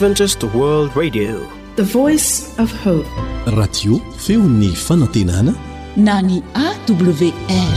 Adventist World Radio, the voice of hope. Radio feon'ny fanantenana na ny AWR.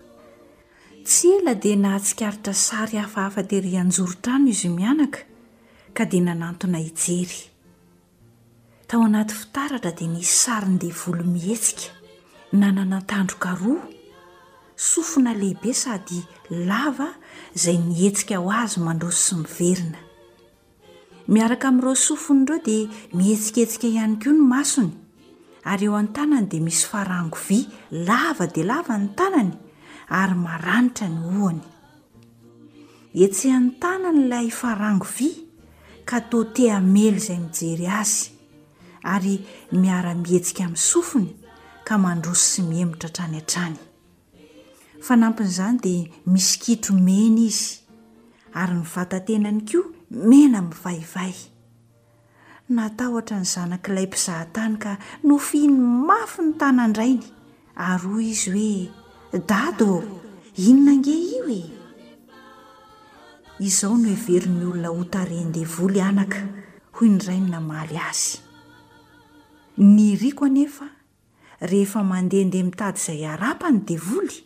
Tsy ela dia nahatsikaritra sary hafahafa tery an-joron-trano izy mianaka ka dia nanantona hijery. Tao anaty fitaratra dia nisy sarin-devoly mihetsika, nanana tandroka roa, sofina lehibe sady lava izay nihetsika ho azy mandroso sy miverina. Miaraka amin'ireo sofiny ireo dia mihetsiketsika ihany koa ny masony, ary eo an-tanany dia misy farango vy, lava dia lava ny tanany ary maranitra ny hohony. Etsy an-tanany ilay farango vy ka toa te hamely izay mijery azy, ary miara-mihetsika amin'ny sofiny ka mandroso sy mihemotra hatrany hatrany. Fanampin'izany dia misy kitro mena izy, ary ny vatan-tenany koa mena mivaivay. Natahotra ny zanak'ilay mpizahatany ka nofihiny mafy ny tanan-drainy, ary hoy izy hoe, Dada ô, inona ange io e? Izao no heverin'ny olona ho tarehin-devoly anaka, hoy ny rainy namaly azy. Niriko anefa rehefa mandehandeha mitady izay harapa ny devoly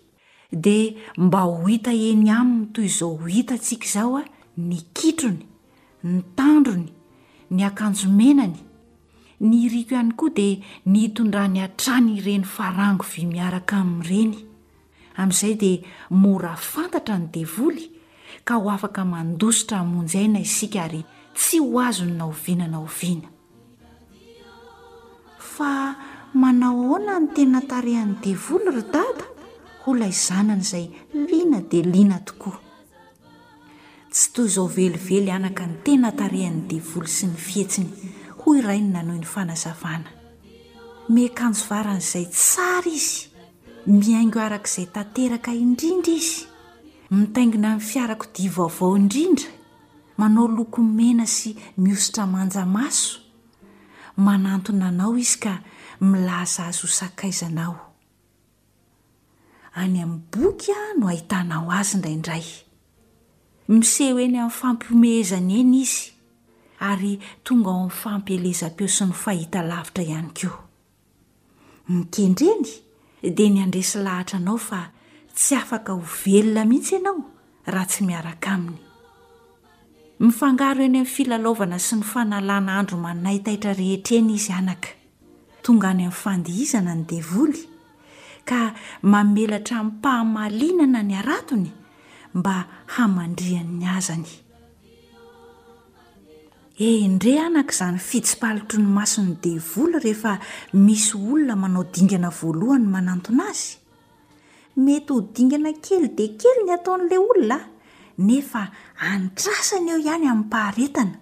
dia mba ho hita eny aminy toy izao ho hitantsika izao a ny kitrony, ny tandrony, ny akanjo menany, ny iriko ihany koa dia nitondrany hatrany ireny farango vy miaraka aminy ireny. Amin'izay dia mora fantatra ny devoly ka ho afaka mandositra hamonjy aina isika ary tsy ho azony na oviana na oviana. Fa manao ahoana ny tena tarehan'ny devoly ry dada? hoy ilay zanany izay liana dia liana tokoa. Tsy toy izao velively anaka ny tena tarehan'ny devoly sy ny fihetsiny, hoy rainy nanohy ny fanazavana. Miakanjo varan'izay tsara izy. Mihaingo araka izay tanteraka indrindra izy, mitaingina ny fiarakodia vaovao indrindra, manao loko mena sy mihosotra manja maso, manantona anao izy ka milaza azy ho sakaizana ao. Any amin'ny boky no ahitanao azy indraindray. Miseho eny amin'ny fampihomehezana eny izy, ary tonga ao amin'ny fampielezam-peo sy ny fahitalavitra ihany koa. Ny kendreny dia ny handresy lahatra anao fa tsy afaka ho velona mihitsy ianao raha tsy miaraka aminy. Mifangaro eny amin'ny filalaovana sy ny fanalana andro manaitaitra rehetra eny izy anaka. Tonga any amin'ny fandihizana ny devoly ka mamelatra amim-pahamalinana ny haratony mba hamandrihany ny hazany. Endrey anaka izany fitsipalitry ny mason'ny devoly rehefa misy olona manao dingana voalohany manantona azy? Mety ho dingana kely dia kely ny ataon'ilay olona, nefa andrasany eo ihany amim-paharetana,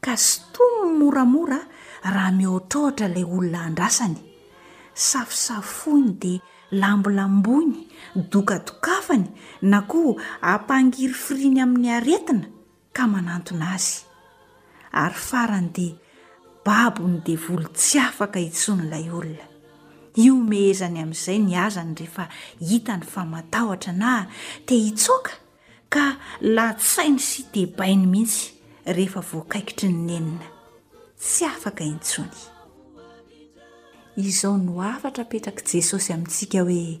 ka sintominy moramora raha mihoatroatra ilay olona andrasany. Safosafoiny dia lambolamboiny, dokadokafany, na koa ampangirifiriny amin'ny aretina, ka manantona azy. Ary farany dia babon'ny devoly tsy afaka intsony ilay olona. Ihomehezany amin'izay ny hazany rehefa hitany fa matahotra na te hitsoaka ka latsainy sy tebainy mihitsy rehefa voakaikitry ny nenina. Tsy afaka intsony. Izao no hafatra apetrak'i Jesosy amintsika hoe.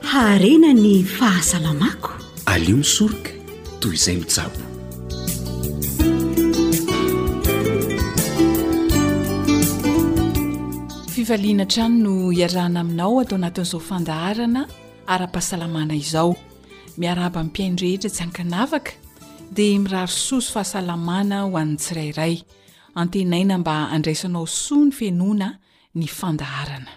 Haharena ny fahasalamako. Aleo misoroka toy izay mijabo. Fivaliana trano no iarahana aminao ato anatin'izao fandaharana ara-pahasalamana izao. Miarahaba amin'ny mpiaino rehetra tsy ankanavaka dia mirary soa sy fahasalamana ho an'ny tsirairay. Antenaina mba handraisanao soa ny fenoana ny fandaharana.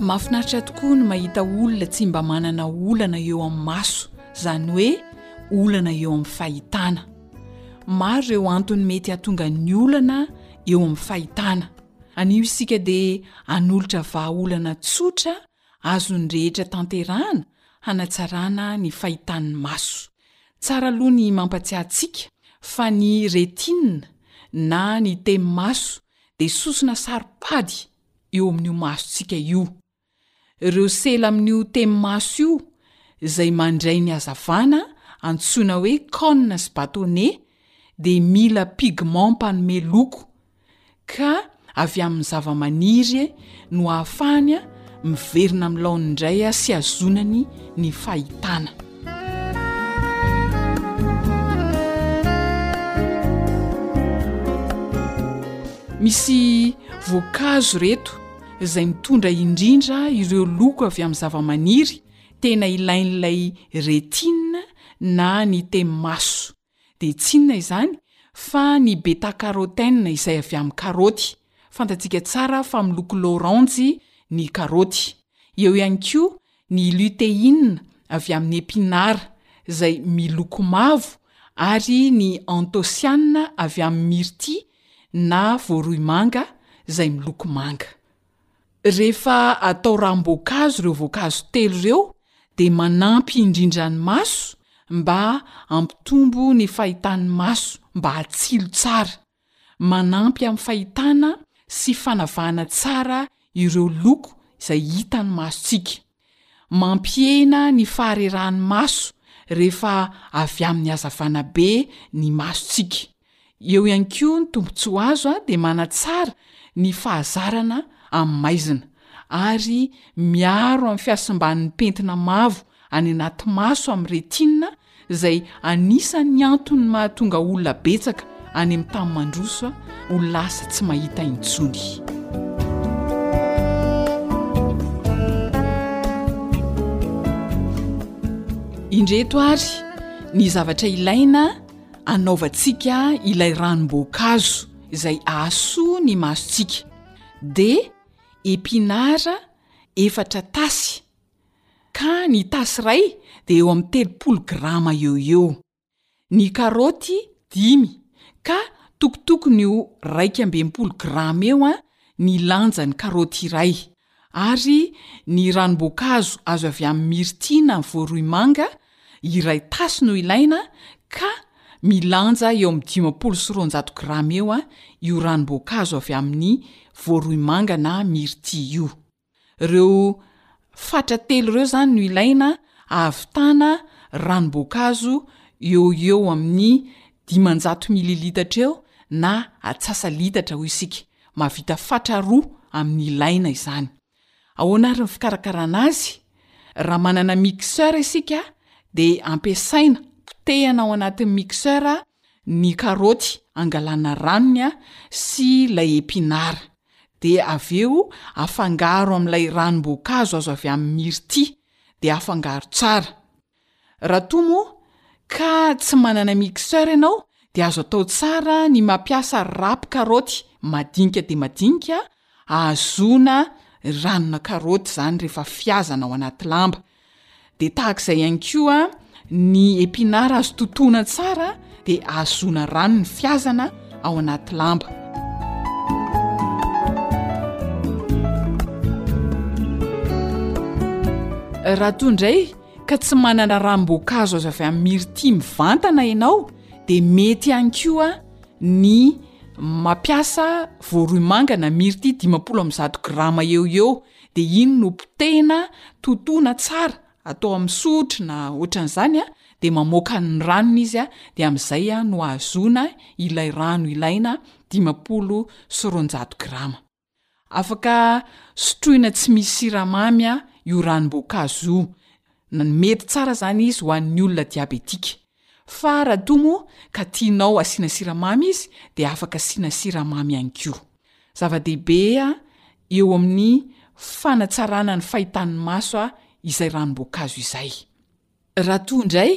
Mahafinaritra tokoa ny mahita olona tsy mba manana olana eo amin'ny maso, izany hoe olana eo amin'ny fahitana. Maro ireo antony mety hahatonga ny olana eo amin'ny fahitana. Anio isika dia hanolotra vahaolana tsotra Azon'ny rehetra tanterahana hanatsarana ny fahitan'ny maso. Tsara aloha ny mampatsiahy antsika fa ny rétine na ny temi-maso dia sosona saro-pady eo amin'io masontsika io. Ireo sela amin'io temi-maso io izay mandray ny hazavana antsoina hoe cônes sy bâtonnets dia mila pigments mpanome loko ka avy amin'ny zavamaniry e no ahafahany a miverina amin'ny laoniny indray a sy azonany ny fahitana misy voankazo reto izay mitondra indrindra ireo loko avy amin'ny zavamaniry tena ilain'ilay retina na ny te maso dia tsy inona izany fa ny beta-carotène izay avy amin'ny karaoty, fantatsika tsara fa miloko laoranjy ny karaoty. Eo ihany koa ny lutéine avy amin'ny epinara izay miloko mavo ary ny antociane avy amin'ny myrtille na voaroy manga izay miloko manga. Rehefa atao ranom-boankazo ireo voankazo telo ireo dia manampy indrindra ny maso mba hampitombo ny fahitan'ny maso mba hatsilo tsara. Manampy amin'ny fahitana sy fanavahana tsara ireo loko izay hitan'ny masontsika. Mampihena ny faharerahan'ny maso rehefa avy amin'ny hazavana be ny masontsika. Eo ihany koa ny tombontsoa azo dia manatsara ny fahazarana amin'ny maizina, ary miaro amin'ny fihasimban'ny pentina mavo any anaty maso amin'ny retina izay anisan'ny antony mahatonga olona betsaka any amin'ny tany mandroso ho lasa tsy mahita intsony. Indreto ary ny zavatra ilaina anaovantsika ilay ranom-boankazo izay ahasoa ny masontsika dia epinara efatra tasy ka ny tasy iray dia eo amin'ny telopolo grama eo ho eo, ny karaoty dimy ka tokotokony ho iraika amby enimpolo grama eo ny lanjan'ny karaoty iray, ary ny ranom-boankazo azo avy amin'ny mirty na voaroimanga iray tasy no ilaina ka milanja eo amin'ny dimampolo sy roanjato grama eo io ranom-boankazo avy amin'ny voaroimanga na mirty io. Ireo fatra telo ireo izany no ilaina hahavitana ranom-boankazo eo ho eo amin'ny dimanjato mililitatra eo na atsasa-litatra hoy isika. Mahavita fatra roa amin'ny ilaina izany. Ahoana ary ny fikarakarana azy? Raha manana mixeur isika dia ampiasaina, potehana ao anatin'ny mixeur ny karaoty angalana ranony sy ilay epinard. dia avy eo afangaro amin'ilay ranom-boankazo azo avy amin'ny mirty dia afangaro tsara, raha toa moa ka tsy manana mixeur ianao dia azo atao tsara ny mampiasa rap karaoty madinika dia madinika ahazoana ranona karaoty izany rehefa fihazana ao anaty lamba, Dia tahaka izay ihany koa ny épinard azo totoina tsara dia ahazoana rano ny fiazana ao anaty lamba. Raha toa indray ka tsy manana ranom-boankazo azo avy amin'ny mirty mivantana ianao dia mety ihany koa ny mampiasa voaroy manga na mirty dimampolo amby zato grama eo eo dia iny no potehina, totoina tsara, atao amin'ny sotro na ohatran'izany, dia mamoaka ny ranony izy, dia amin'izay no ahazoana ilay rano ilaina, dimampolo sy roanjato grama. Afaka sotroina tsy misy siramamy io ranom-boankazo io, mety tsara izany izy ho an'ny olona diabetika. Fa raha toa moa ka tianao asiana siramamy izy dia afaka asiana siramamy ihany koa. Zava-dehibe eo amin'ny fanatsarana ny fahitan'ny maso izay ranom-boankazo izay. Raha toa indray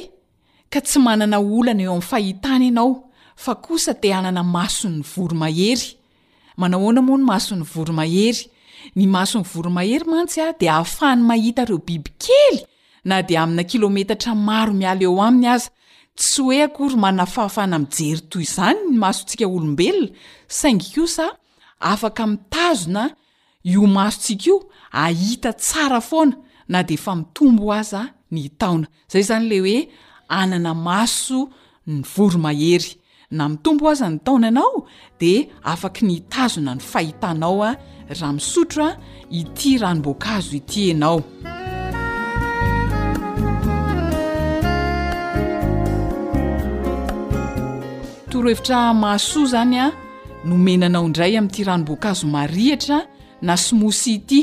ka tsy manana olana eo amin'ny fahitana ianao fa kosa te hanana mason'ny voromahery Manao ahoana moa ny mason'ny voromahery? Ny mason'ny voromahery mantsy dia ahafahany mahita ireo bibikely na dia amina kilometatra maro miala eo aminy aza. Tsy hoe akory manana fahafahana mijery toy izany ny masontsika olombelona, saingy kosa afaka mitazona Io masontsika io ahita tsara foana na dia efa mitombo aza ny taona. Izay izany ilay hoe hanana maso ny voromahery. Na mitombo aza ny taonanao dia afaky ny hitazona ny fahitanao raha misotro ity ranom-boankazo ity ianao. Torohevitra mahasoa izany a! Nomena anao indray amin'ity ranom-boankazo marihitra na smoothie ity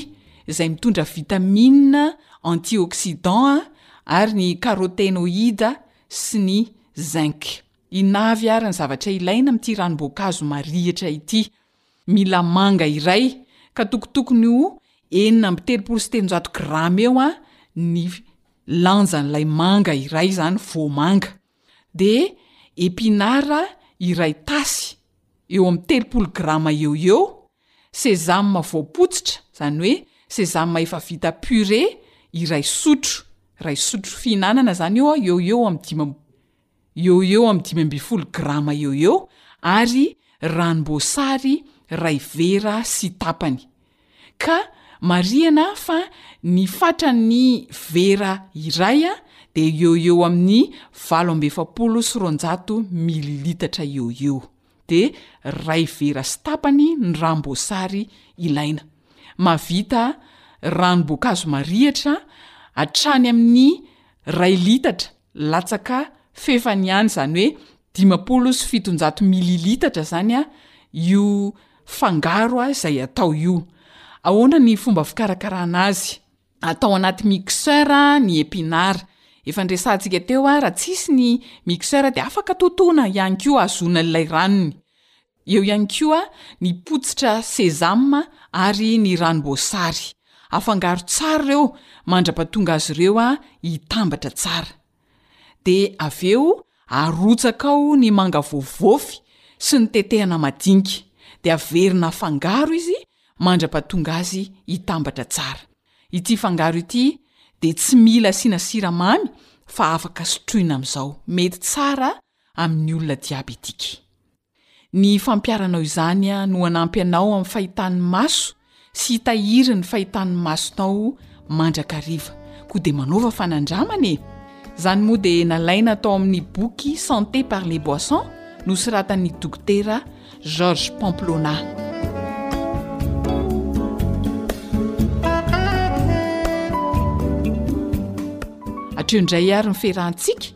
izay mitondra vitamina, antioxydants ary ny carotenoïdes sy ny zinc. Inona avy ary ny zavatra ilaina amin'ity ranom-boankazo marihitra ity? Mila manga iray ka tokotokony ho enina amby telopolo sy telonjato grama eo ny lanjan'ilay manga iray izany, voamanga. dia epinara iray tasy, eo amin'ny telopolo grama eo ho eo, sesame voapotsitra, izany hoe sesame efa vita puré, iray sotro, iray sotro fihinanana izany io an, eo ho eo amin'ny dimy amby, eo ho eo amin'ny dimy ambin'ny folo grama eo ho eo, ary ranom-boasary iray vera sy tapany. Ka marihana fa ny fatran'ny vera iray dia eo ho eo amin'ny valo amby efapolo sy roanjato mililitatra eo ho eo. Dia iray vera sy tapany ny ranom-boasary ilaina. Mahavita ranom-boankazo marihitra hatrany amin'ny iray litatra latsaka fefany ihany, izany hoe dimampolo sy fitonjato mililitatra zany a io fangaro a zay atao io ahoana ny fomba fikarakarana azy atao anaty mixeur a ny epinard efa ndresantsika teo a raha tsisy ny mixeur de afaka totoina ihany ko azona ilay ranony eo ihany ko a ny potsitra sesame ary ny ranom-boasary afangaro tsara reo mandrapatonga azy reo a hitambatra tsara dia avy eo arotsaka ao ny manga voavofy sy ny tetehana madinika dia averina afangaro izy mandra-pahatonga azy hitambatra tsara. Ity fangaro ity dia tsy mila asiana siramamy fa afaka sotroina amin'izao. Mety tsara amin'ny olona diabetika. Ny fampiharanao izany no hanampy anao amin'ny fahitan'ny maso sy hitahiry ny fahitan'ny masonao mandrakariva. Koa dia manaova fanandramana e! Izany moa dia nalaina tao amin'ny boky Santé par les boissons nosoratan'ny Dokotera Georges Pamplona. Hatreo indray ary ny fiarahantsika.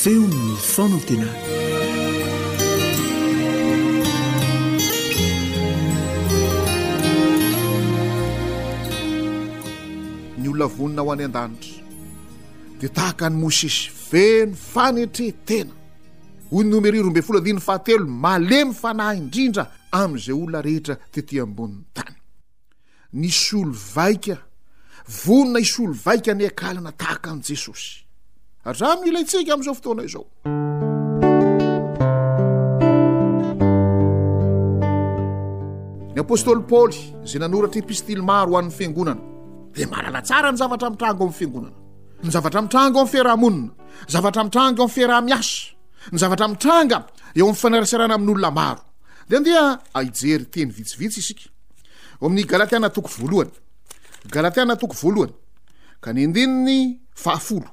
Feon'ny fanantenana. Ny olona vonona ho any an-danitra dia tahaka an'i Mosesy feno fanetre-tena. Hoy ny Nomery roa ambin'ny folo andininy fahatelo, malemy fanahy indrindra amin'izay olona rehetra tetỳ ambonin'ny tany. Nisolo vaika, vonona hisolo vaika ny akalana tahaka an'i Jesosy. Azano no ilaintsika amin'izao fotoana izao. Ny apôstôly Paoly, izay nanoratra epistily maro ho an'ny fiangonana, dia malala tsara ny zavatra mitranga ao amin'ny fiangonana, ny zavatra mitranga ao amin'ny fiarahamonina, zavatra mitranga ao amin'ny fiaraha-miasa, ny zavatra mitranga eo amin'ny fanarasarana amin'olona maro. Dia andeha hijery teny vitsivitsy isika. Ao amin'ny Galatiana toko voalohany. Galatiana toko voalohany. Ka ny andininy fahafolo.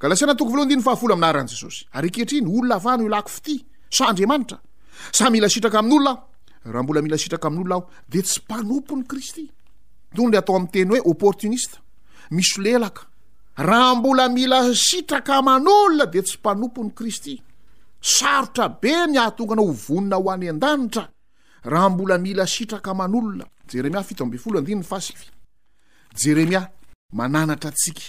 Galatiana toko voalohany andininy fahafolo amin'ny naran'i Jesosy. Ary ankehitriny, olona avy no ilako fitia sa Andriamanitra? Sa mila sitraka amin'olona aho? Raha mbola mila sitraka amin'olona aho, dia tsy mpanompon'i Kristy. Toy ny atao amin'ny teny hoe opportuniste, misolelaka. Raha mbola mila sitraka aman'olona dia tsy mpanompon'i Kristy. Sarotra be ny hahatonga anao ho vonona ho any an-danitra. Raha mbola mila sitraka aman'olona. Jeremia fito ambin'ny folo andininy fahasivy. Jeremia mananatra antsika,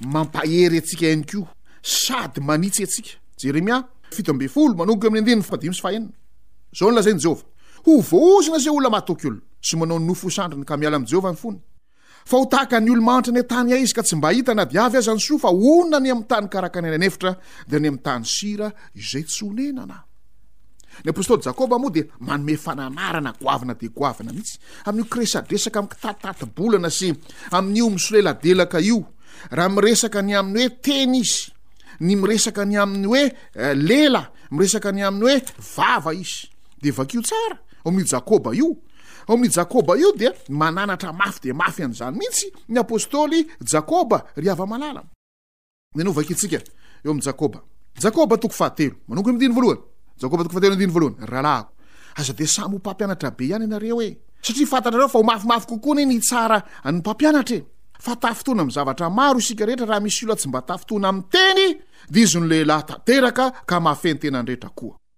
mampahery antsika ihany koa, sady manitsy antsika. Jeremia fito ambin'ny folo manomboka amin'ny andininy fahadimy sy fahenina. Izao ny lazain'i Jehovah, Ho voahozona izay olona mahatoky olona sy manao nofo ho sandriny ka miala amin'i Jehovah ny fony. Fa ho tahaka ny olo-mahantra any an-tany hay izy ka tsy mba hita na dia avy aza ny soa fa honina ny amin'ny tany karakany any an'efitra dia ny amin'ny tany sira izay tsy honenana. Ny apostoly Jakoba moa dia manome fananarana goavana dia goavana mihitsy amin'io kiresadresaka amin'ny kitatitatbolana sy amin'io misoleladelaka io raha miresaka ny amin'ny hoe teny izy ny miresaka ny amin'ny hoe eh, lela miresaka ny amin'ny hoe vava izy dia vakio tsara omin'io Jakoba io Ao amin'ny Jakoba io dia mananatra mafy dia mafy an'izany mihitsy ny apostoly Jakoba, ry hava-malala. Dia novaky antsika eo amin'ny Jakoba. Jakoba toko fahatelo, manomboka amin'ny andininy voalohany. Jakoba toko fahatelo andininy voalohany. Rahalahiko, aza dia samy ho mpampianatra be ihany ianareo e. Satria fantatrareo fa ho mafimafy kokoa anie ny hitsara ny mpampianatra e. Fa tafintohina amin'ny zavatra maro isika rehetra raha misy olona tsy mba tafintohina amin'ny teny, dia izy no lehilahy tanteraka ka mahafehy ny tenany rehetra koa.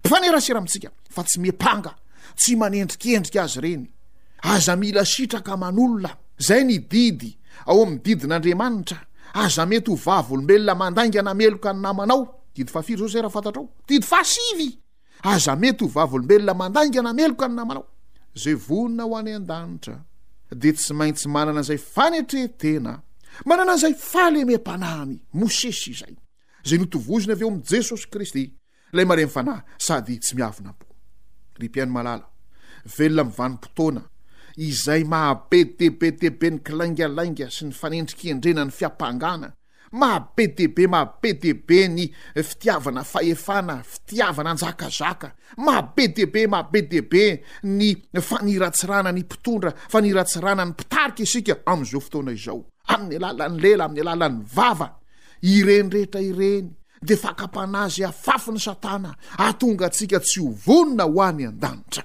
Mpifanerasera amintsika fa tsy miampanga, tsy manendrikendrika azy ireny. Aza mila sitraka aman'olona. Izay ny didy ao amin'ny didin'Andriamanitra. Aza mety ho vavolombelona mandaingana meloka ny namanao. Didy fahafiry izao izay raha fantatrao? Didy fahasivy! Aza mety ho vavolombelona mandaingana meloka ny namanao. Izay vonona ho any an-danitra dia tsy maintsy manana izay fanetren-tena, manana izay fahalemem-panahiny. Mosesy izay, izay notovozina avy ao amin'i Jesosy Kristy. Ilay malemy fanahy sady tsy miavona po. Ry mpihaino malala, velona amin'ny vanim-potoana izay mahabe dia be dia be ny kilaingalainga sy ny fanendrikendrena ny fiampangana, mahabe dia be mahabe dia be ny fitiavana fahefana, fitiavana anjakazaka, mahabe dia be mahabe dia be ny faniratsirana ny mpitondra, faniratsirana ny mpitarika isika amin'izao fotoana izao, amin'ny alalan'ny lela, amin'ny alalan'ny vava. Ireny rehetra ireny dia fakam-panahy izay afafin'i Satana hahatonga antsika tsy ho vonona ho any an-danitra.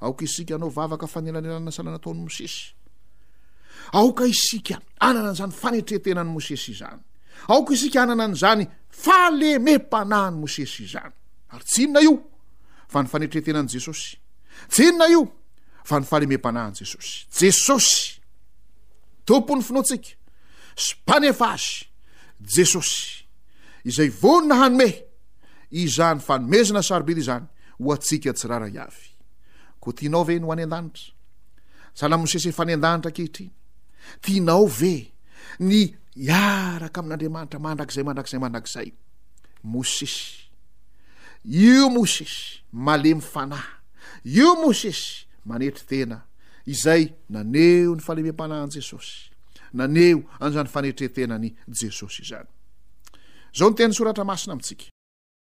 Aoka isika hanao vavaka fanelanelanana sahala nataon'i Mosesy. Aoka isika hanana an'izany fanetretenan'i Mosesy izany. Aoka isika hanana an'izany falemem-panahin'i Mosesy izany. Ary tsy inona io fa ny fanetretenan'i Jesosy. Tsy inona io fa ny falemem-panahin'i Jesosy. Jesosy, tompon'ny finoantsika. sy mpanefa azy jesosy izay vonona hanome izany fanomezana sarobidy izany ho antsika tsiraray avy ko tianao ve no any an-danitra zana mosesy efa any an-danitra ankehitriny tianao ve ny iaraka amin'andriamanitra mandrakizay mandrakizay mandrakizay mosesy io mosesy malemy fanahy io mosesy manetry tena izay naneho ny falemem-panahin'i jesosy naneho an'izany fanetren-tenany i Jesosy izany. Izao ny tenin'ny Soratra Masina amintsika.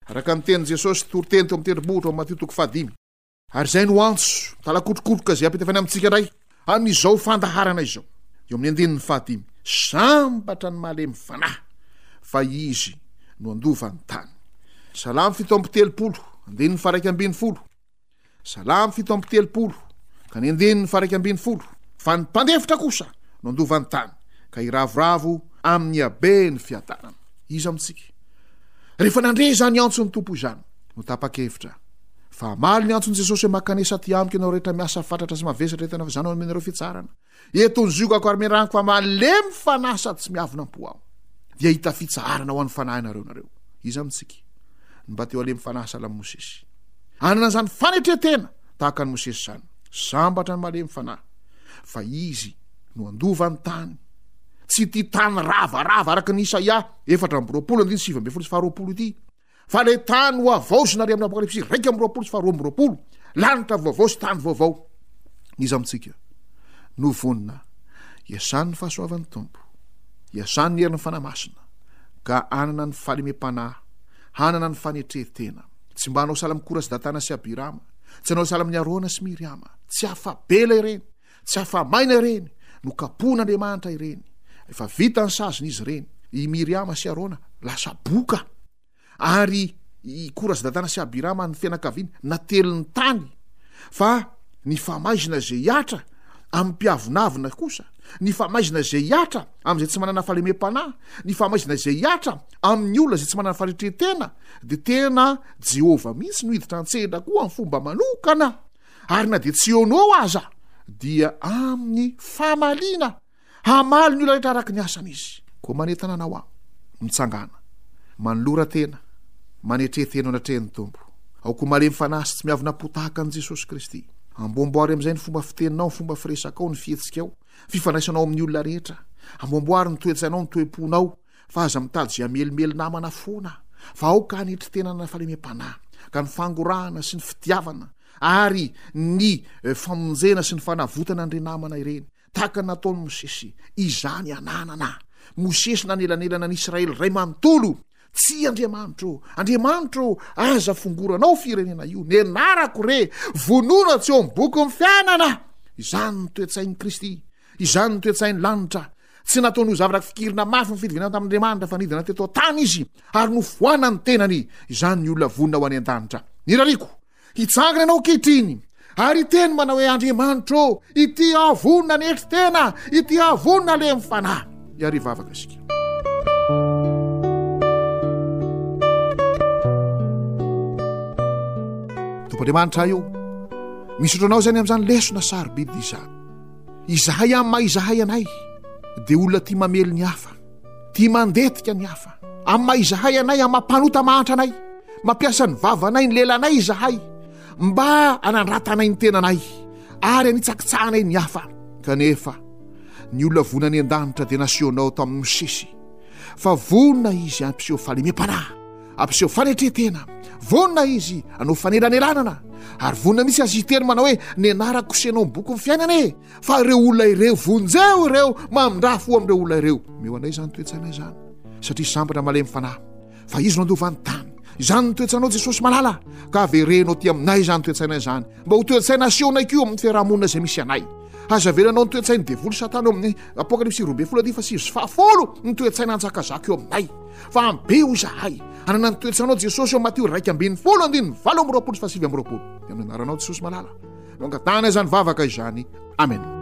Araka ny tenin'i Jesosy, toriteny teo amin'ny tendrombohitra ao amin'ny Matio toko fahadimy. Ary izay no antso, tala-kotrokotroka izay apetefany amintsika indray amin'izao fandaharana izao. Eo amin'ny andininy fahadimy, sambatra ny malemy fanahy fa izy no handova ny tany. Salamo fito amby telopolo, andininy faharaika ambin'ny folo. Salamo fito amby telopolo, ka ny andininy faharaika ambin'ny folo, Fa ny mpandefitra kosa no handova ny tany, ka hiravoravo amin'ny haben'ny fiadanana. Iza amintsika, rehefa nandre izany antson'ny Tompo izany, no tapa-kevitra fa hamaly ny antson'i Jesosy hoe, Mankanesa aty amiko ianareo rehetra miasa fatratra sy mavesatra, entana avy izany ao amin'ianareo fitsarana? Eto ny ziogako ary meraniko fa malemy fanahy sady tsy miavona am-po aho. Dia hita fitsaharana ho an'ny fanahinareo nareo. Iza amintsika no mba teo alemy fanahy sahala amin'i Mosesy? Anana izany fanetretena tahaka an'i Mosesy izany. Sambatra ny malemy fanahy fa izy no handova ny tany. Tsy ity tany ravarava araka ny Isaia efatra amby roapolo andiny sivy ambin'ny folo sy faharoapolo ity. fa le tany ho avaozina ary amin'ny apokalypsy iraika amby roapolo sy faharoa amby roapolo lanitra vaovao sy tany vaovao iza amintsika no vonina iasan'ny fahasoavan'ny tompo iasan'ny herin'ny fanahy masina ka anana ny falemem-panahy hanana ny fanetrehitena tsy mba hanao salamikora sy datana sy abirama tsy hanao sala amin'ny arona sy miriama tsy afa-bela ireny Tsy afa-maina ireny, nokapohin'Andriamanitra ireny. Efa vita ny sazin'izy ireny. I Miriama sy Arona lasa boka. Ary i Kora sy Datana sy Abirama ny fianakaviany natelin'ny tany. Fa ny famaizina izay hiatra amin'ny mpiavonavona kosa, ny famaizina izay hiatra amin'izay tsy manana falemem-panahy, ny famaizina izay hiatra amin'ny olona izay tsy manana faritretena, dia tena Jehovah mihitsy no hiditra an-tsehatra koa amin'ny fomba manokana. ary na dia tsy eo no eo aza dia amin'ny famaliana hamaly ny olona rehetra araka ny asany izy koa manentana anao aho mitsangana manolora tena manetretena eo anatrehan'ny tompo ao koa malemy fanahy sy tsy miavonam-po tahaka an'i jesosy kristy amboamboary amin'izay ny fomba fiteninao ny fomba firesakao ny fihetsikao fifandraisanao amin'ny olona rehetra amboamboary ny toetsainao ny toe-ponao fa aza mitady izay hamelimely namana foana fa aoka hanetry tena na falemem-panahy ka ny fangorahana sy ny fitiavana ary ny eh, famonjena sy ny fanavotana an'ireny namana ireny tahaka nataon'i mosesy izany ananana mosesy nanelanelana ny israely ray manontolo tsy andriamanitro andriamanitro aza fongoranao firenena io ny anarako re vonona tsy eo am'boky ny fiainana izany ny toetsain'i kristy izany ny toetsain'ny lanitra Tsy nataony ho zavatra fikirina mafy ny fidivinana tamin'Andriamanitra fa nidina teto an-tany izy ary nofoana ny tenany, izany ny olona vonona ho any an-danitra. Nirariako, hitsangana ianao ankehitriny ary hiteny manao hoe Andriamanitra ô, ity aho vonona ny hetry tena, ity aho vonona le amin'ny fanahy. Iary vavaka isika. Tompo Andriamanitra ahy ô, misaotra anao izany amin'izany lesona sarobidy izany. Izahay amin'ny maha izahay anay dia olona tia mamely ny hafa, tia mandetika ny hafa. Amin'ny maha izahay anay amam-panota mahantra anay, mampiasa ny vavanay ny lelanay izahay mba hanandratanay ny tenanay ary hanitsakitsahanay ny hafa. Kanefa ny olona vonona any an-danitra dia nasehonao tamin'i Mosesy fa vonona izy hampiseho fahalemem-panahy. ampiseho fanetretena vonona izy anao fanelanelanana ary vonona misy azy hiteny manao hoe ny anarako senao ny boky ny fiainana e fa ireo olona ireo vonjeo ireo mamindra fo amin'ireo olona ireo meo anay izany toetsaina izany satria sambatra malemy fanahy fa izy no andovan'ny tany izany ny toetsainao jesosy malala ka averenao ty aminay izany toetsaina izany mba ho toetsaina asehonay ko amin'ny fiarahamonina izay misy anay hazavelanao ny toetsain'ny devoly satana eo amin'ny apokalipsy roambe folo adi fa sy izy fahafolo ny toetsaina anjakazaka eo aminay fa ampy be hoy izahay hanana ny toetsanao jesosy ao matio raika ambin'ny folo andininy valo amby roapolo sy fahasivy amby roapolo dia amin'ny anaranao jesosy malala no angatahana izany vavaka izany amen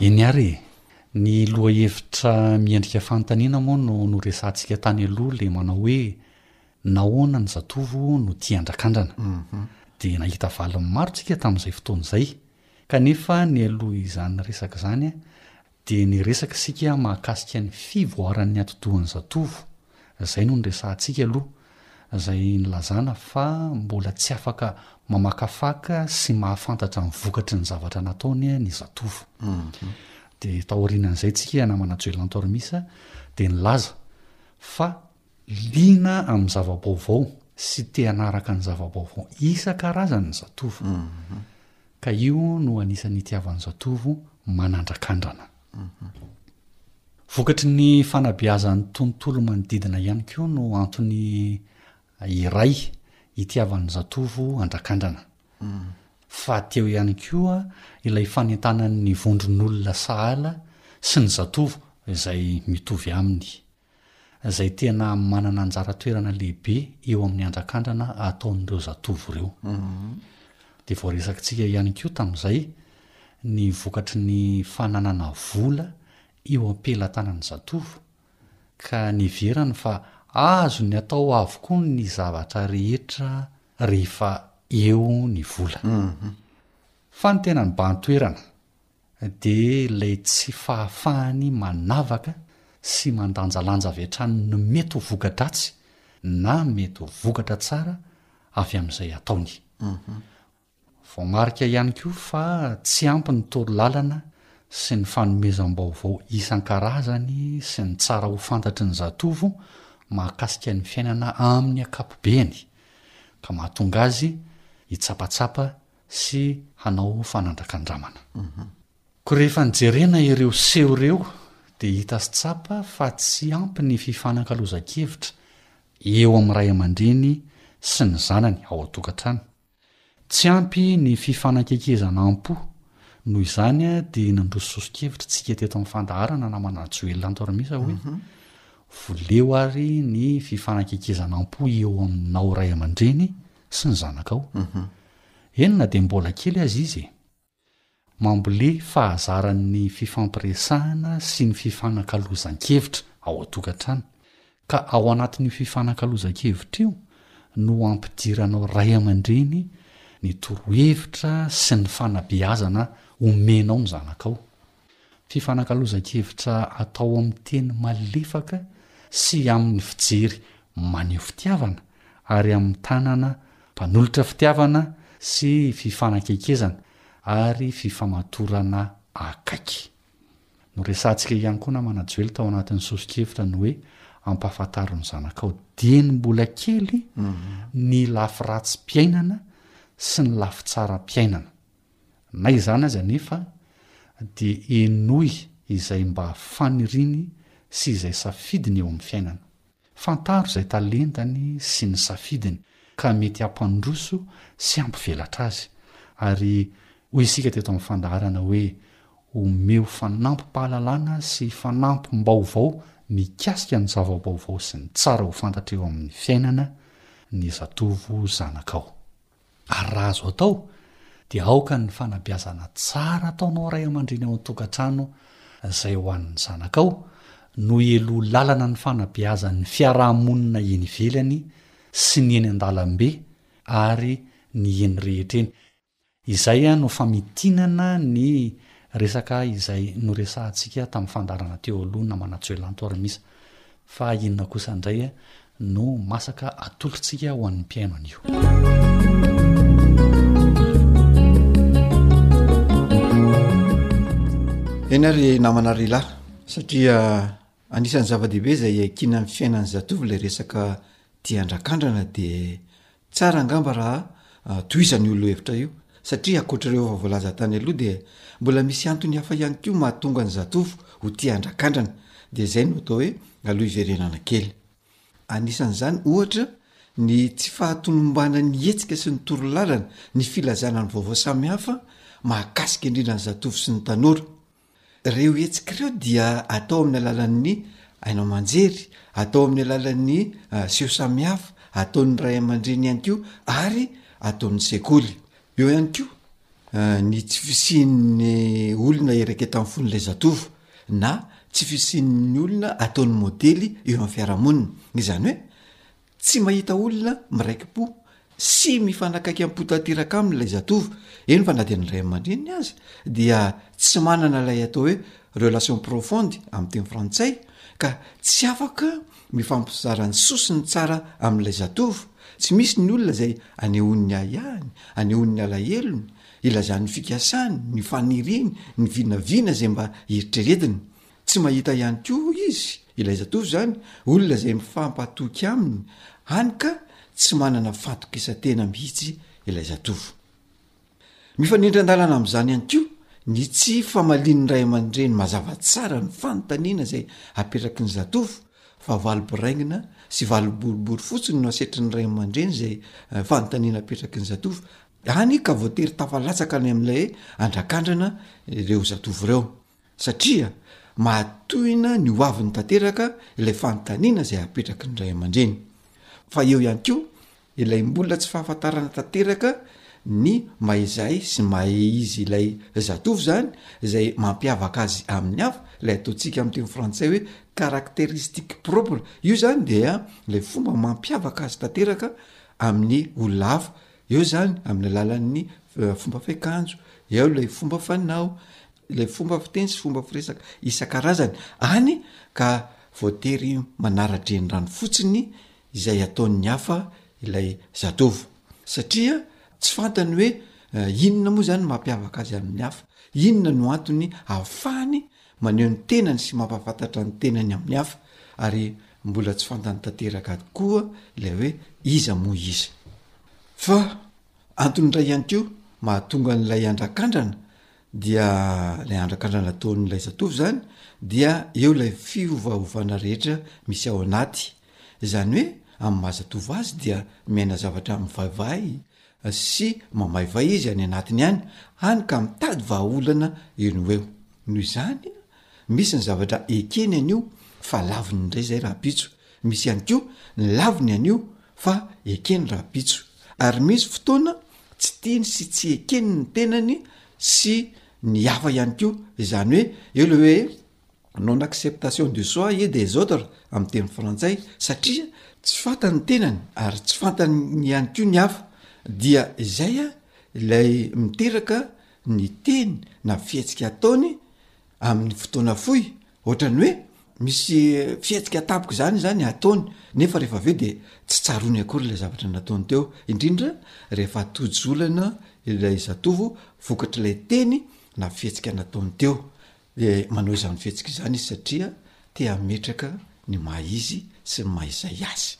Eny ary e! Ny lohahevitra miendrika fanontaniana moa no noresahantsika tany aloha, ilay manao hoe, nahoana ny zatovo no tia andrakandrana? Dia nahita valiny maro tsika tamin'izay fotoana izay. Kanefa nialoha izany resaka izany dia niresaka isika mahakasika ny fivoaran'ny atidohan'ny zatovo Izay no niresahantsika aloha, izay nilazana fa mbola tsy afaka mamakafaka sy mahafantatra ny vokatry ny zavatra nataony ny zatovo. Dia taorianan'izay tsika namana Joelan Tormis dia nilaza fa liana amin'ny zava-baovao sy te hanaraka ny zava-baovao isan-karazany ny zatovo. Ka io no anisan'ny itiavan'ny zatovo manandrakandrana. Vokatry ny fanabeazan'ny tontolo manodidina ihany koa no antony iray itiavan'ny zatovo andrakandrana. Fa teo ihany koa ilay fanentanan'ny vondron'olona sahala sy ny zatovo izay mitovy aminy. izay tena manana anjara toerana lehibe eo amin'ny andrakandrana ataon'ireo zatovo ireo. Dia voaresakintsika ihany koa tamin'izay ny vokatry ny fananana vola eo am-pelatanan'ny zatovo ka niheverany fa azony atao avokoa ny zavatra rehetra rehefa eo ny vola. Fa ny tena nibahan-toerana dia ilay tsy fahafahany manavaka sy mandanjalanja avy hatrany ny mety ho voka-dratsy na mety ho vokatra tsara avy amin'izay ataony. Voamarika ihany koa fa tsy ampy ny torolalana sy ny fanomezam-baovao isan-karazany sy ny tsara ho fantatry ny zatovo mahakasika ny fiainana amin'ny ankapobeny, ka mahatonga azy hitsapatsapa sy hanao fanandrakandramana. Koa rehefa nijerena ireo seho ireo dia hita sy tsapa fa tsy ampy ny fifanakalozan-kevitra eo amin'ny ray aman-dreny sy ny zanany ao an-tokantrano. Tsy ampy ny fifanakekezana am-po, noho izany dia nandroso soso-kevitr'tsika teto amin'ny fandaharana namana Rajoelina Antoarimisa hoe, voleo ary ny fifanakekezana am-po eo aminao ray aman-dreny sy ny zanakao. Eny na dia mbola kely aza izy e! Mamboly fahazaran'ny fifampiresahana sy ny fifanakalozan-kevitra ao an-tokantrano, ka ao anatin'io fifanakalozan-kevitra io no ampidiranao ray aman-dreny ny torohevitra sy ny fanabeazana omenao ny zanakao. Fifanakalozan-kevitra atao amin'ny teny malefaka sy amin'ny fijery maneho fitiavana ary amin'ny tanana mpanolotra fitiavana sy fifanakaikezana ary fifamatorana akaiky. Noresahantsika ihany koa namana Joel tao anatin'ny soso-kevitra ny hoe ampahafantaro ny zanakao dieny mbola kely ny lafy ratsim-piainana sy ny lafy tsaram-piainana. Na izany aza anefa dia henoy izay mba faniriany sy izay safidiny eo amin'ny fiainana. Fantaro izay talentany sy ny safidiny ka mety hampandroso sy hampivelatra azy. Ary hoy isika teto amin'ny fandaharana hoe, Omeo fanampim-pahalalana sy fanampim-baovao mikasika ny zava-baovao sy ny tsara ho fantatra eo amin'ny fiainana ny zatovo zanakao. Ary raha azo atao, dia aoka ny fanabeazana tsara ataonao ray aman-dreny ao an-tokantrano izay ho an'ny zanakao no hialoha lalana ny fanabeazan'ny fiaraha-monina eny ivelany sy ny eny an-dalambe ary ny eny rehetra eny. Izay no famintinana ny resaka izay noresahantsika tamin'ny fandaharana teo aloha namanà Tsioelanto ry Misa. Fa inona kosa indray no masaka atolotr'tsika ho an'ny mpihaino an'io? Eny ary namana ry lahy satria anisan'ny zava-dehibe izay iaikiana amin'ny fiainan'ny zatovo ilay resaka tia handrakandrana dia Tsara angamba raha tohizana io lohevitra io satria ankoatr'ireo efa voalaza tany aloha dia mbola misy antony hafa ihany koa mahatonga ny zatovo ho tia andrakandrana dia izay no atao hoe aloha hiverenana kely. Anisan'izany ohatra ny tsy fahatomombanan'ny hetsika sy ny torolalana, ny filazana ny vaovao samihafa mahakasika indrindra ny zatovo sy ny tanora. Ireo hetsika ireo dia atao amin'ny alalan'ny haino aman-jery, atao amin'ny alalan'ny seho samihafa, ataon'ny ray aman-dreny ihany koa ary ataon'ny sekoly. Eo ihany koa ny tsy fisian'ny olona iraiketan'ny fon'ilay zatovo na tsy fisian'ny olona ataony modely eo amin'ny fiarahamonina. Izany hoe Tsy mahita olona miraiki-po sy mifanakaiky am-po tanteraka aminy ilay zatovo, eny fa na dia ny ray aman-dreniny aza dia tsy manana ilay atao hoe relation profonde amin'ny teny frantsay ka tsy afaka mifampizara ny soa sy ny tsara amin'ilay zatovo, tsy misy ny olona izay anehoany ny ahiahiny, anehoany ny alahelony, ilazany ny fikasany, ny faniriany, ny vinavina izay mba eritreretiny. Tsy mahita ihany koa izy, ilay zatovo izany, olona izay mifampatoky aminy, hany ka tsy manana fatokisan-tena mihitsy ilay zatovo. Mifanindran-dalana amin'izany ihany koa ny tsy famalian'ny ray aman-dreny mazava tsara ny fanontaniana izay apetraky ny zatovo fa valo-biraingina sy valo-boribory fotsiny no asetrin'ny ray aman-dreny izay eh, fanontaniana apetraky ny zatovo, hany ka voatery tafalatsaka any amin'ilay andrakandrana ireo zatovo ireo. satria mahatohina ny hoaviny tanteraka ilay fanontaniana izay apetraky ny ray aman-dreny, fa eo ihany koa ilay mbola tsy fahafantarana tanteraka ny maha-izay sy maha-izy ilay zatovo izany, izay mampiavaka azy amin'ny hafa, ilay ataontsika amin'ny teny frantsay hoe caractéristique propre, io izany dia ilay fomba mampiavaka azy tanteraka amin'ny olona hafa Eo izany amin'ny alalan'ny fomba fiakanjo, eo ilay fomba fanao, ilay fomba fiteny sy fomba firesaka isan-karazany any ka voatery manara-drenirano fotsiny izay ataon'ny hafa ilay zatovo satria tsy fantany hoe inona moa izany no mampiavaka azy amin'ny hafa, inona no antony ahafahany maneho ny tenany sy mampahafantatra ny tenany amin'ny hafa ary mbola tsy fantany tanteraka koa ilay hoe iza moa izy. Fa antony indray ihany koa mahatonga an'ilay andrakandrana dia ilay andrakandrana ataon'ilay zatovo izany dia eo ilay fiovaovana rehetra misy ao anaty, izany hoe amin'ny maha zatovo azy dia miaina zavatra mivayvay sy mamaivay izy any anatiny any, hany ka mitady vahaolana eo no eo. Noho izany, misy ny zavatra ekeny anio fa laviny indray izay rahampitso, misy ihany koa ny laviny anio fa ekeny rahampitso, ary misy fotoana tsy tiany sy tsy ekeny ny tenany sy ny hafa ihany koa, izany hoe eo ilay hoe non acceptation de soi et des autres amin'ny teny frantsay satria tsy fantany ny tenany ary tsy fantany ny ihany koa ny hafa dia izay a ilay miteraka ny teny na fihetsika ataony amin'ny fotoana fohy ohatrany hoe misy fihetsika tampoka izany izany ataony nefa rehefa avy eo de tsy tsaroany akory ilay zavatra nataony teo indrindra rehefa tojolana ilay zatovo vokatr'ilay teny na fihetsika nataony teo dia manao izany fihetsika izany izy satria te hametraka ny maha izy sy ny maha izay azy.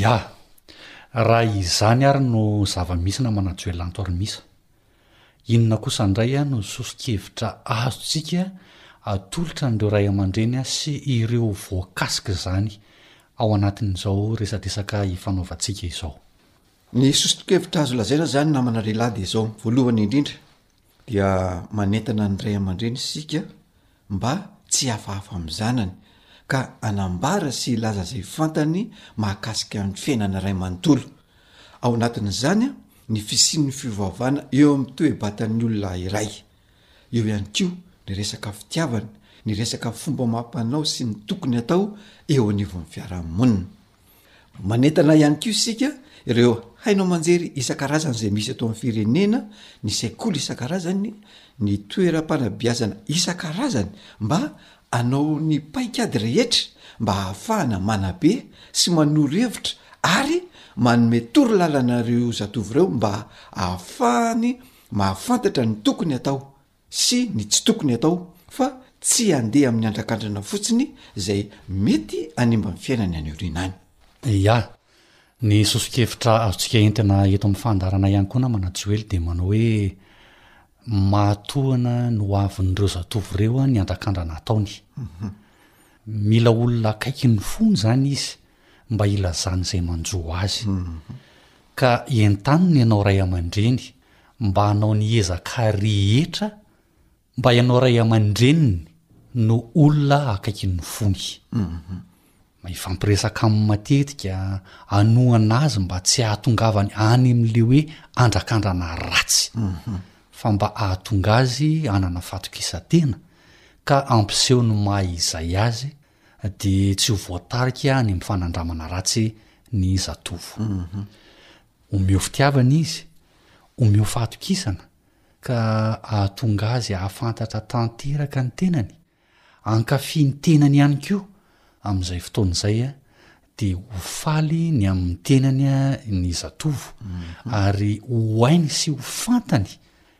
Ia, raha izany ary no zava-misy na manajoelanto ary misa, Inona kosa indray no soso-kevitra azontsika atolotra an'ireo ray aman-dreny sy ireo voakasik'izany ao anatin'izao resadresaka ifanaovantsika izao? Ny soso-kevitra azo lazaina izany namana lehilahy dia izao, voalohany indrindra dia manentana ny ray aman-dreny isika mba tsy hafahafa amin'ny zanany, ka hanambara sy hilaza izay fantany mahakasika ny fiainana iray manontolo. Ao anatin'izany ny fisian'ny fiovaovana eo amin'ny toe-batan'ny olona iray. Eo ihany koa ny resaka fitiavana, ny resaka fomba amam-panao sy ny tokony hatao eo anivon'ny fiarahamonina. Manentana ihany koa isika ireo haino aman-jery isan-karazany izay misy eto amin'ny firenena, ny sekoly isan-karazany, ny toeram-panabeazana isan-karazany mba hanao ny paikady rehetra mba hahafahana manabe sy manoro hevitra ary manome toro lalana ireo zatovo ireo mba hahafahany mahafantatra ny tokony atao. sy ny tsy tokony atao fa tsy handeha amin'ny andrakandrana fotsiny izay mety hanimba ny fiainany any aoriana any. Ia. Ny soso-kevitra azontsika entina eto amin'ny fandaharana ihany koa namana Joely dia manao hoe mahatohana ny ho avin'ireo zatovo ireo ny andrakandrana ataony. Mila olona akaikin'ny fony izany izy mba hilazany izay manjo azy. Ka entanina ianao ray aman-dreny mba hanao ny ezaka rehetra mba ianao ray aman-dreniny no olona akaiky ny fony. Mifampiresaka aminy matetika, anohana azy mba tsy hahatongavany any amin'ilay hoe andrakandrana ratsy, fa mba hahatonga azy hanana fatokisantena ka hampiseho ny maha izay azy dia tsy ho voatarika any amin'ny fanandramana ratsy ny zatovo. Omeo fitiavana izy, omeo fahatokisana, ka hahatonga azy hahafantatra tanteraka ny tenany, hankafy ny tenany ihany koa, amin'izay fotoana izay dia ho faly ny amin'ny tenany ny zatovo, ary ho hainy sy ho fantany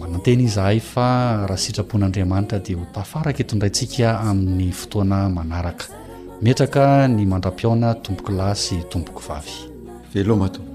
Manantena izahay fa raha sitrapon'Andriamanitra dia ho tafaraka eto indray tsika amin'ny fotoana manaraka. Metraka ny mandra-pihaona tompoko lahy sy tompoko vavy. Veloma tompoko.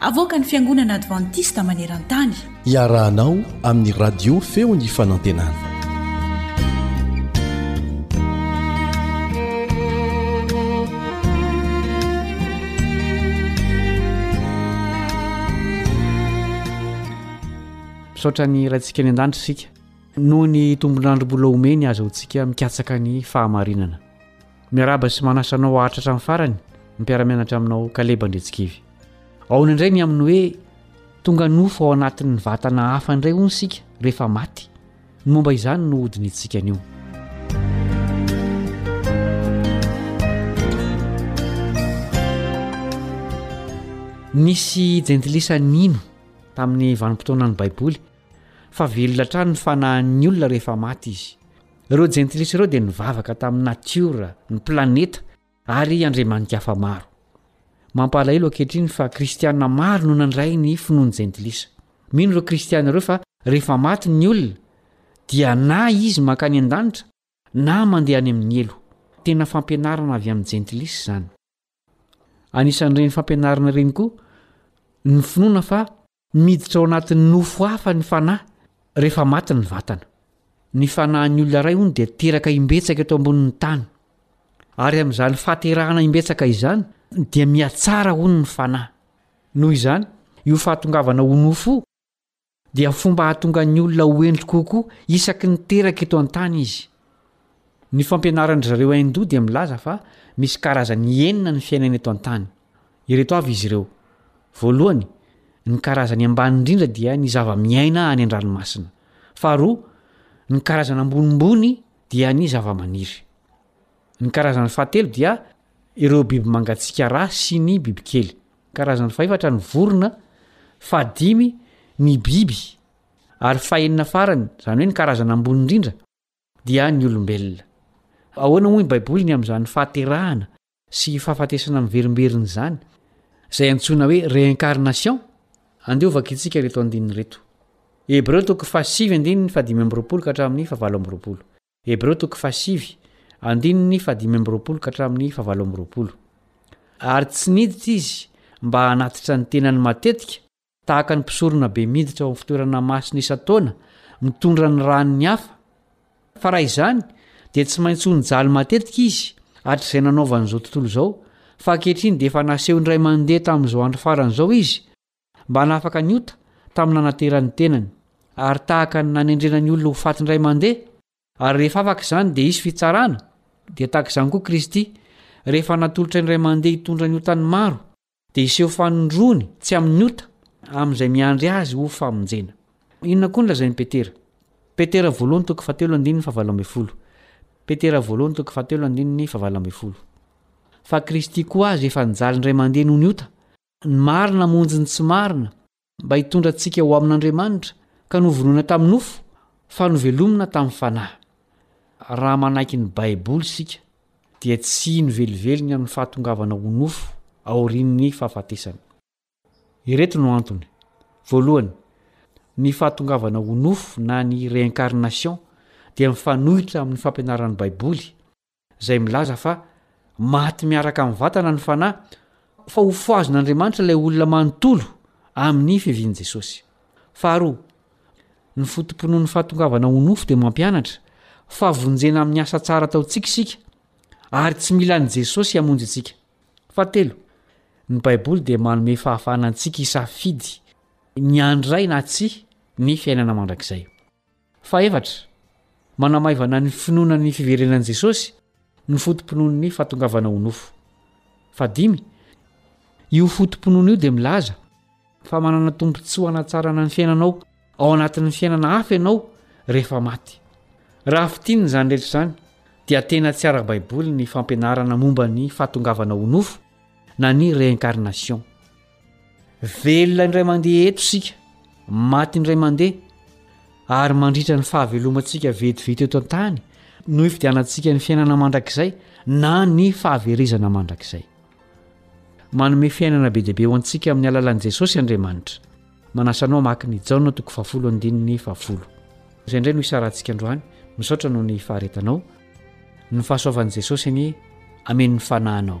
Avoakan'ny Fiangonana Advantista maneran-tany. Iarahanao amin'ny Radio Feon'ny Fanantenana. Misaotra ny Raintsika any an-danitra isika noho ny tombon'andro mbola omeny aza ho tsika mikatsaka ny fahamarinana. Miaraba sy manasanao hahatratra amin'ny farany ny mpiara-mianatra aminao Kaleba Andriantsikivy. Ahoana indray ny amin'ny hoe tonga nofo ao anatin'ny vatana hafa indray hono isika rehefa maty? Ny momba izany no hodinihintsika anio. Nisy jentilisa nino tamin'ny vanim-potoanan'ny Baiboly fa velona hatrany ny fanahin'ny olona rehefa maty izy. Ireo jentilisa ireo dia nivavaka tamin'ny natiora, ny planeta, ary andriamanity hafa maro. Mampalahelo ankehitriny fa kristiana maro no nandray ny finoan'ny jentilisa. Mino ireo kristiana ireo fa rehefa maty ny olona dia na izy mankany an-danitra na mandeha any amin'ny helo. Tena fampianarana avy amin'ny jentilisa izany. Anisan'ireny fampianarana ireny koa ny finoana fa Miditra ao anatin'ny nofo hafa ny fanahy rehefa maty ny vatana. Ny fanahin'ny olona iray hono dia teraka imbetsaka eto ambonin'ny tany. Ary amin'izany fahaterahana imbetsaka izany dia mihatsara hono ny fanahy. Noho izany, io fahatongavana ho nofo io dia fomba hahatonga ny olona ho hendry kokoa isaky ny teraka eto an-tany izy. Ny fampianaran-dry zareo Hindou dia milaza fa misy karazany enina ny fiainana eto an-tany. Ireto avy izy ireo, voalohany, ny karazany ambany indrindra dia ny zava-miaina any an-dranomasina, faharoa, ny karazana ambonimbony dia ny zava-maniry. Ny karazany fahatelo dia ireo biby mangatsiaka ra sy ny bibikely, karazany fahefatra ny vorona, fahadimy ny biby ary fahenina farany, izany hoe ny karazana ambony indrindra, dia ny olombelona. Ahoana moa ny Baiboly ny amin'izany fahaterahana sy fahafatesana miverimberina izany, izay antsoina hoe réincarnation? Andeha hovaky tsika ireto andininy ireto. Hebreo toko fahasivy andininy fahadimy amby roapolo ka hatramin'ny fahavalo amby roapolo. Hebreo toko fahasivy, andininy fahadimy amby roapolo ka hatramin'ny fahavalo amby roapolo. Ary tsy niditra izy mba hanatitra ny tenany matetika, Tahaka ny mpisorona be miditra ao amin'ny fitoerana masina isan-taona mitondra ny ran'ny hafa, fa raha izany dia tsy maintsy ho nijaly matetika izy hatrizay nanaovany izao tontolo izao, fa ankehitriny dia efa naseho indray mandeha tamin'izao andro farany izao izy mba hanafaka ny ota tamin'ny nanateran'ny tenany, ary tahaka ny nanendrena ny olona ho faty indray mandeha. Ary rehefa afaka izany dia hisy fitsarana, dia tahaka izany koa Kristy, rehefa natolotra indray mandeha hitondra ny otan'ny maro, Dia hiseho fanondroany tsy amin'ny ota amin'izay miandry azy ho famonjena. Inona koa no lazain'i Petera? Petera voalohany toko fahatelo andininy fahavalo ambin'ny folo, Petera voalohany toko fahatelo andininy fahavalo ambin'ny folo. Fa Kristy koa azy efa nijaly indray mandeha noho ny ota, ny marina hamonjy ny tsy marina, mba hitondra antsika ho amin'Andriamanitra ka novonoina tamin'ny nofo fa novelomina tamin'ny fanahy. Raha manaiky ny Baiboly isika, dia tsy hino velively ny amin'ny fahatongavana ho nofo aorian'ny fahafatesana. Ireto no antony, Voalohany, ny fahatongavana ho nofo na ny réincarnation dia mifanohitra amin'ny fampianaran'ny Baiboly, izay milaza fa maty miaraka amin'ny vatana ny fanahy, fa hofohazon'Andriamanitra ilay olona manontolo amin'ny fiavian'i Jesosy. Faharoa, ny foto-pinoan'ny fahatongavana ho nofo dia mampianatra fa vonjena amin'ny asa tsara ataontsika isika, ary tsy mila an'i Jesosy hamonjy antsika. Fahatelo, ny Baiboly dia manome fahafahana antsika hisafidy ny handray na tsia ny fiainana mandrakizay. Fahefatra, manamaivana ny finoana ny fiverenan'i Jesosy ny foto-pinoan'ny fahatongavana ho nofo. Fahadimy, io foto-pinoana io dia milaza fa manana tombontsoa hanatsarana ny fiainanao ao anatin'ny fiainana hafa ianao rehefa maty. Raha fintinina izany rehetra izany, dia tena tsy ara-baiboly ny fampianarana momba ny fahatongavana ho nofo na ny réincarnation. Velona indray mandeha eto isika, maty indray mandeha, ary mandritra ny fahavelomantsika vetivety eto an-tany no hifidianantsika ny fiainana mandrakizay na ny fahaverezana mandrakizay. Manome fiainana be dia be ho antsika amin'ny alalan'i Jesosy Andriamanitra. Manasa anao hamaky ny Jaona toko fahafolo andininy fahafolo. Izay indray no isarantsika androany. Misaotra noho ny faharetanao. Ny fahasoavan'i Jesosy anie ameny ny fanahinao.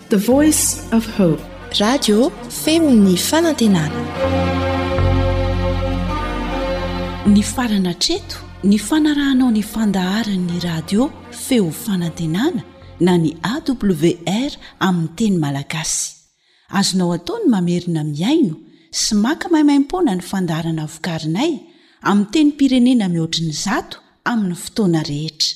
The voice of hope. Radio feo ny fanantenana. Nifarana hatreto ny fanarahanao ny fandaharan'ny radio feo fanantenana na ny AWR amin'ny teny malagasy. Azonao atao ny mamerina mihaino sy maka maimaimpoana ny fandaharana vokarinay amin'ny tenim-pirenena mihoatry ny zato amin'ny fotoana rehetra.